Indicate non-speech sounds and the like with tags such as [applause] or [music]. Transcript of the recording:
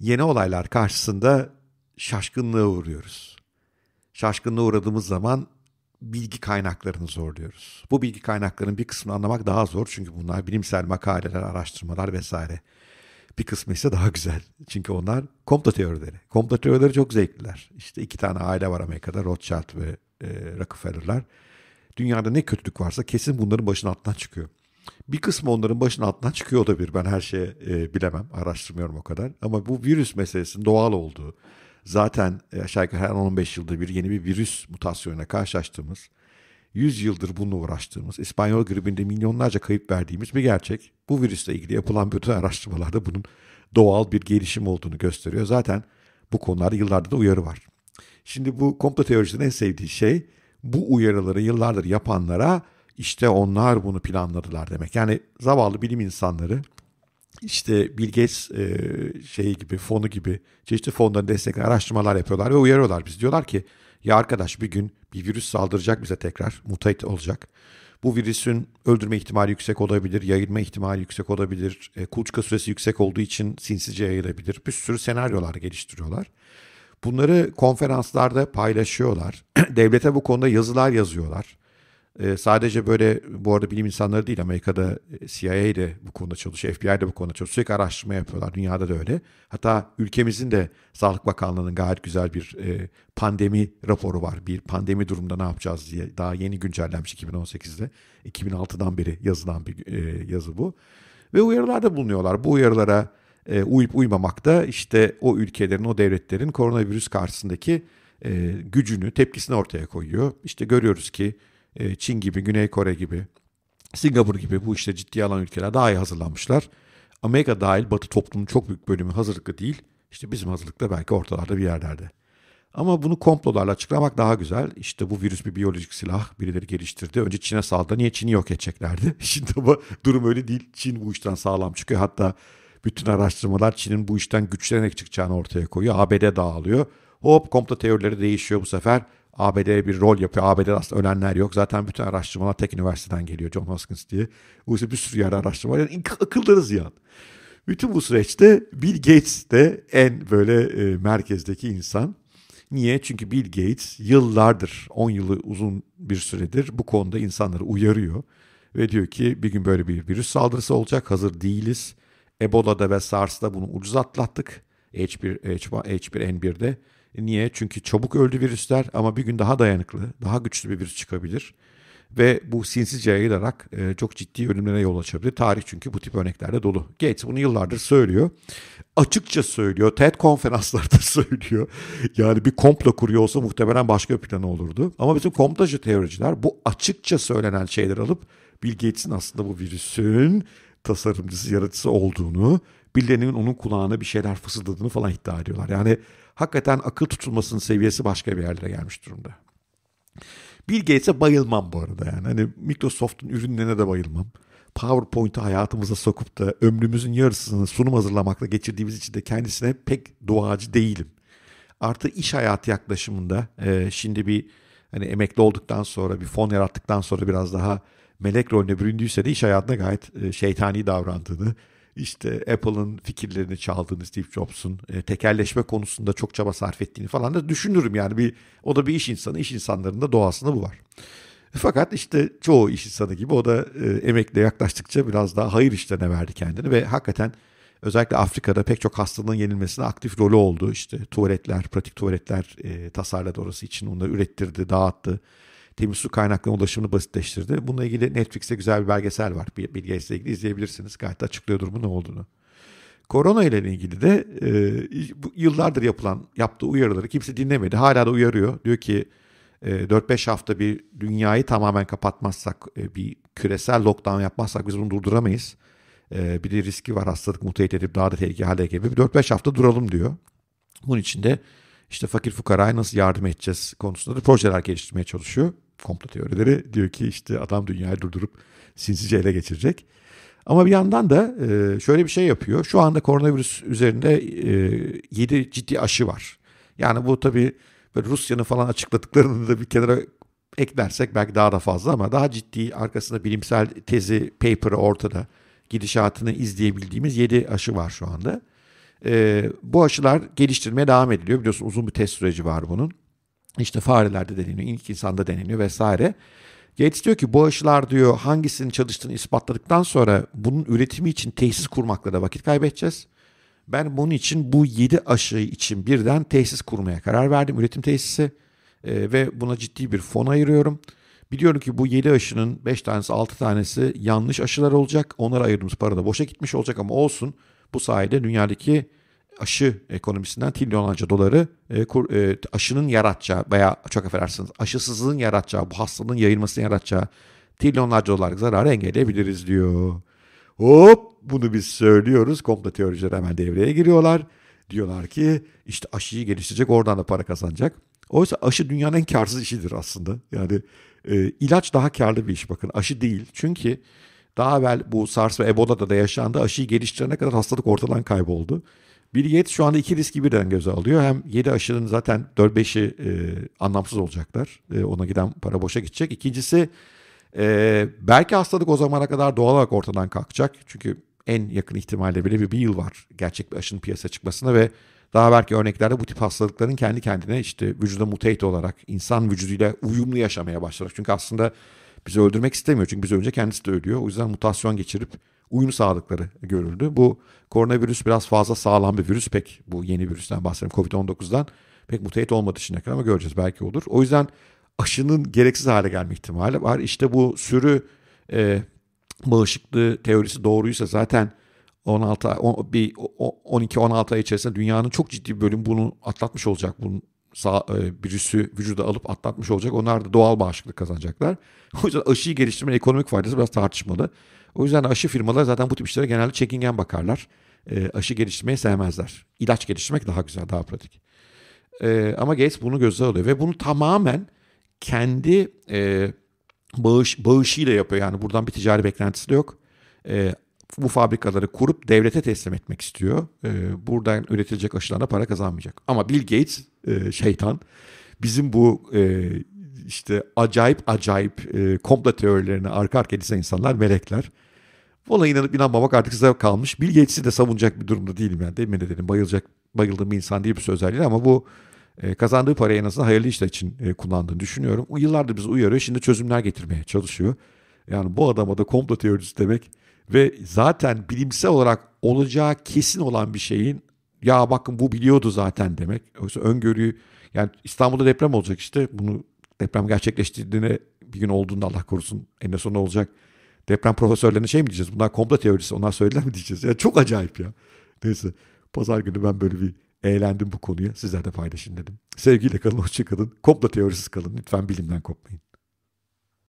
yeni olaylar karşısında şaşkınlığa uğruyoruz. Şaşkınlığa uğradığımız zaman bilgi kaynaklarını zorluyoruz. Bu bilgi kaynaklarının bir kısmını anlamak daha zor çünkü bunlar bilimsel makaleler, araştırmalar vesaire. Bir kısmı ise daha güzel. Çünkü onlar komplo teorileri. Komplo teorileri çok zevkliler. İşte iki tane aile var Amerika'da Rothschild ve e, Rockefeller'lar. Dünyada ne kötülük varsa kesin bunların başının altından çıkıyor. Bir kısmı onların başının altından çıkıyor da bir. Ben her şeyi e, bilemem, araştırmıyorum o kadar. Ama bu virüs meselesinin doğal olduğu, zaten aşağı yukarı her 15 yılda bir yeni bir virüs mutasyonuna karşılaştığımız, 100 yıldır bununla uğraştığımız, İspanyol gribinde milyonlarca kayıp verdiğimiz bir gerçek. Bu virüsle ilgili yapılan bütün araştırmalarda bunun doğal bir gelişim olduğunu gösteriyor. Zaten bu konularda yıllarda da uyarı var. Şimdi bu komplo teorisinin en sevdiği şey bu uyarıları yıllardır yapanlara işte onlar bunu planladılar demek. Yani zavallı bilim insanları işte Bill Gates e, şeyi gibi fonu gibi çeşitli fonların destekli araştırmalar yapıyorlar ve uyarıyorlar. Biz diyorlar ki ya arkadaş bir gün bir virüs saldıracak bize tekrar mutate olacak. Bu virüsün öldürme ihtimali yüksek olabilir, yayılma ihtimali yüksek olabilir, e, kuluçka süresi yüksek olduğu için sinsice yayılabilir. Bir sürü senaryolar geliştiriyorlar. Bunları konferanslarda paylaşıyorlar. [clears throat] Devlete bu konuda yazılar yazıyorlar. Ee, sadece böyle bu arada bilim insanları değil Amerika'da e, CIA de bu konuda çalışıyor, FBI de bu konuda çalışıyor. Sürekli araştırma yapıyorlar. Dünyada da öyle. Hatta ülkemizin de Sağlık Bakanlığı'nın gayet güzel bir e, pandemi raporu var. Bir pandemi durumunda ne yapacağız diye. Daha yeni güncellenmiş 2018'de. 2006'dan beri yazılan bir e, yazı bu. Ve uyarılarda bulunuyorlar. Bu uyarılara e, uyup uymamak da işte o ülkelerin, o devletlerin koronavirüs karşısındaki e, gücünü, tepkisini ortaya koyuyor. İşte görüyoruz ki Çin gibi, Güney Kore gibi, Singapur gibi bu işte ciddiye alan ülkeler daha iyi hazırlanmışlar. Amerika dahil Batı toplumunun çok büyük bölümü hazırlıklı değil. İşte bizim hazırlıkta belki ortalarda bir yerlerde. Ama bunu komplolarla açıklamak daha güzel. İşte bu virüs bir biyolojik silah birileri geliştirdi. Önce Çin'e saldı. Niye Çin'i yok edeceklerdi? [laughs] Şimdi ama durum öyle değil. Çin bu işten sağlam çıkıyor. Hatta bütün araştırmalar Çin'in bu işten güçlenerek çıkacağını ortaya koyuyor. ABD dağılıyor. Hop komplo teorileri değişiyor bu sefer. ABD bir rol yapıyor. ABD'de aslında ölenler yok. Zaten bütün araştırmalar tek üniversiteden geliyor. John Hopkins diye. Bu bir sürü yerde araştırma var. Yani akıllarız yani. Bütün bu süreçte Bill Gates de en böyle e, merkezdeki insan. Niye? Çünkü Bill Gates yıllardır, 10 yılı uzun bir süredir bu konuda insanları uyarıyor. Ve diyor ki bir gün böyle bir virüs saldırısı olacak. Hazır değiliz. Ebola'da ve SARS'da bunu ucuz atlattık. H1, H1N1'de. Niye? Çünkü çabuk öldü virüsler ama bir gün daha dayanıklı, daha güçlü bir virüs çıkabilir. Ve bu sinsizce yayılarak e, çok ciddi ölümlere yol açabilir. Tarih çünkü bu tip örneklerde dolu. Gates bunu yıllardır söylüyor. Açıkça söylüyor. TED konferanslarda [laughs] söylüyor. Yani bir komplo kuruyor olsa muhtemelen başka bir planı olurdu. Ama bizim komplocu teoriciler bu açıkça söylenen şeyleri alıp Bill Gates'in aslında bu virüsün tasarımcısı, yaratıcısı olduğunu, birilerinin onun kulağına bir şeyler fısıldadığını falan iddia ediyorlar. Yani hakikaten akıl tutulmasının seviyesi başka bir yerlere gelmiş durumda. Bill Gates'e bayılmam bu arada yani. Hani Microsoft'un ürünlerine de bayılmam. PowerPoint'i hayatımıza sokup da ömrümüzün yarısını sunum hazırlamakla geçirdiğimiz için de kendisine pek duacı değilim. Artı iş hayatı yaklaşımında e, şimdi bir hani emekli olduktan sonra bir fon yarattıktan sonra biraz daha melek rolüne büründüyse de iş hayatında gayet e, şeytani davrandığını, işte Apple'ın fikirlerini çaldığını Steve Jobs'un e, tekerleşme konusunda çok çaba sarf ettiğini falan da düşünürüm yani bir o da bir iş insanı iş insanlarında doğasında bu var. Fakat işte çoğu iş insanı gibi o da e, emekliye yaklaştıkça biraz daha hayır işlerine verdi kendini ve hakikaten özellikle Afrika'da pek çok hastalığın yenilmesine aktif rolü oldu. İşte tuvaletler, pratik tuvaletler e, tasarladı orası için onları ürettirdi, dağıttı temiz su kaynaklarına ulaşımını basitleştirdi. Bununla ilgili Netflix'te güzel bir belgesel var. Bill Gates'le ilgili izleyebilirsiniz. Gayet açıklıyor durumu ne olduğunu. Korona ile ilgili de e, yıllardır yapılan yaptığı uyarıları kimse dinlemedi. Hala da uyarıyor. Diyor ki e, 4-5 hafta bir dünyayı tamamen kapatmazsak, e, bir küresel lockdown yapmazsak biz bunu durduramayız. E, bir de riski var hastalık mutate edip daha da tehlikeli hale gelebilir. 4-5 hafta duralım diyor. Bunun için de işte fakir fukaraya nasıl yardım edeceğiz konusunda da projeler geliştirmeye çalışıyor komplo teorileri diyor ki işte adam dünyayı durdurup sinsice ele geçirecek. Ama bir yandan da e, şöyle bir şey yapıyor. Şu anda koronavirüs üzerinde 7 e, ciddi aşı var. Yani bu tabii böyle Rusya'nın falan açıkladıklarını da bir kenara eklersek belki daha da fazla ama daha ciddi arkasında bilimsel tezi, paper'ı ortada gidişatını izleyebildiğimiz 7 aşı var şu anda. e, bu aşılar geliştirmeye devam ediliyor. Biliyorsun uzun bir test süreci var bunun. İşte farelerde deneniyor, ilk insanda deneniyor vesaire. Gates diyor ki bu aşılar diyor hangisinin çalıştığını ispatladıktan sonra bunun üretimi için tesis kurmakla da vakit kaybedeceğiz. Ben bunun için bu 7 aşı için birden tesis kurmaya karar verdim. Üretim tesisi e, ve buna ciddi bir fon ayırıyorum. Biliyorum ki bu 7 aşının 5 tanesi 6 tanesi yanlış aşılar olacak. Onlara ayırdığımız para da boşa gitmiş olacak ama olsun. Bu sayede dünyadaki aşı ekonomisinden trilyonlarca doları e, kur, e, aşının yaratacağı veya çok affedersiniz aşısızlığın yaratacağı bu hastalığın yayılmasını yaratacağı trilyonlarca dolarlık zararı engelleyebiliriz diyor. Hop bunu biz söylüyoruz. Komplo teoriciler hemen devreye giriyorlar. Diyorlar ki işte aşıyı geliştirecek oradan da para kazanacak. Oysa aşı dünyanın en karsız işidir aslında. Yani e, ilaç daha karlı bir iş bakın aşı değil. Çünkü daha evvel bu SARS ve Ebola'da da yaşandı. Aşıyı geliştirene kadar hastalık ortadan kayboldu. Bill Gates şu anda iki riski birden göze alıyor. Hem 7 aşının zaten 4-5'i e, anlamsız olacaklar. E, ona giden para boşa gidecek. İkincisi e, belki hastalık o zamana kadar doğal olarak ortadan kalkacak. Çünkü en yakın ihtimalle bile bir, bir yıl var gerçek bir aşının piyasaya çıkmasına ve daha belki örneklerde bu tip hastalıkların kendi kendine işte vücuda mutate olarak insan vücuduyla uyumlu yaşamaya başlar. Çünkü aslında bizi öldürmek istemiyor. Çünkü biz önce kendisi de ölüyor. O yüzden mutasyon geçirip uyum sağlıkları görüldü. Bu koronavirüs biraz fazla sağlam bir virüs. Pek bu yeni virüsten bahsediyorum Covid-19'dan. Pek mutate olmadığı için ama göreceğiz belki olur. O yüzden aşının gereksiz hale gelme ihtimali var. İşte bu sürü e, bağışıklığı teorisi doğruysa zaten 16 on, bir 12-16 ay içerisinde dünyanın çok ciddi bir bölüm bunu atlatmış olacak. Bunun sağ, e, virüsü vücuda alıp atlatmış olacak. Onlar da doğal bağışıklık kazanacaklar. [laughs] O yüzden aşıyı geliştirmenin ekonomik faydası biraz tartışmalı. O yüzden aşı firmaları zaten bu tip işlere genelde çekingen bakarlar. E, aşı geliştirmeyi sevmezler. İlaç geliştirmek daha güzel, daha pratik. E, ama Gates bunu göze alıyor ve bunu tamamen kendi e, bağış bağışıyla yapıyor. Yani buradan bir ticari beklentisi de yok. E, bu fabrikaları kurup devlete teslim etmek istiyor. E, buradan üretilecek aşılarla para kazanmayacak. Ama Bill Gates e, şeytan bizim bu e, işte acayip acayip e, komplo teorilerine arka arkaya dizen insanlar melekler. Valla inanıp inanmamak artık size kalmış. Bill Gates'i de savunacak bir durumda değilim yani. Demin de dedim bayılacak, bayıldığım bir insan değil bir özelliği ama bu e, kazandığı parayı en azından hayırlı işler için e, kullandığını düşünüyorum. O yıllardır bizi uyarıyor. Şimdi çözümler getirmeye çalışıyor. Yani bu adama da komplo teorisi demek ve zaten bilimsel olarak olacağı kesin olan bir şeyin ya bakın bu biliyordu zaten demek. Oysa öngörüyü yani İstanbul'da deprem olacak işte bunu deprem gerçekleştiğine bir gün olduğunda Allah korusun en son olacak. Deprem profesörlerine şey mi diyeceğiz? Bunlar komplo teorisi. Onlar söylediler mi diyeceğiz? Yani çok acayip ya. Neyse. Pazar günü ben böyle bir eğlendim bu konuya. Sizler de paylaşın dedim. Sevgiyle kalın, hoşça kalın. Komplo teorisiz kalın. Lütfen bilimden kopmayın.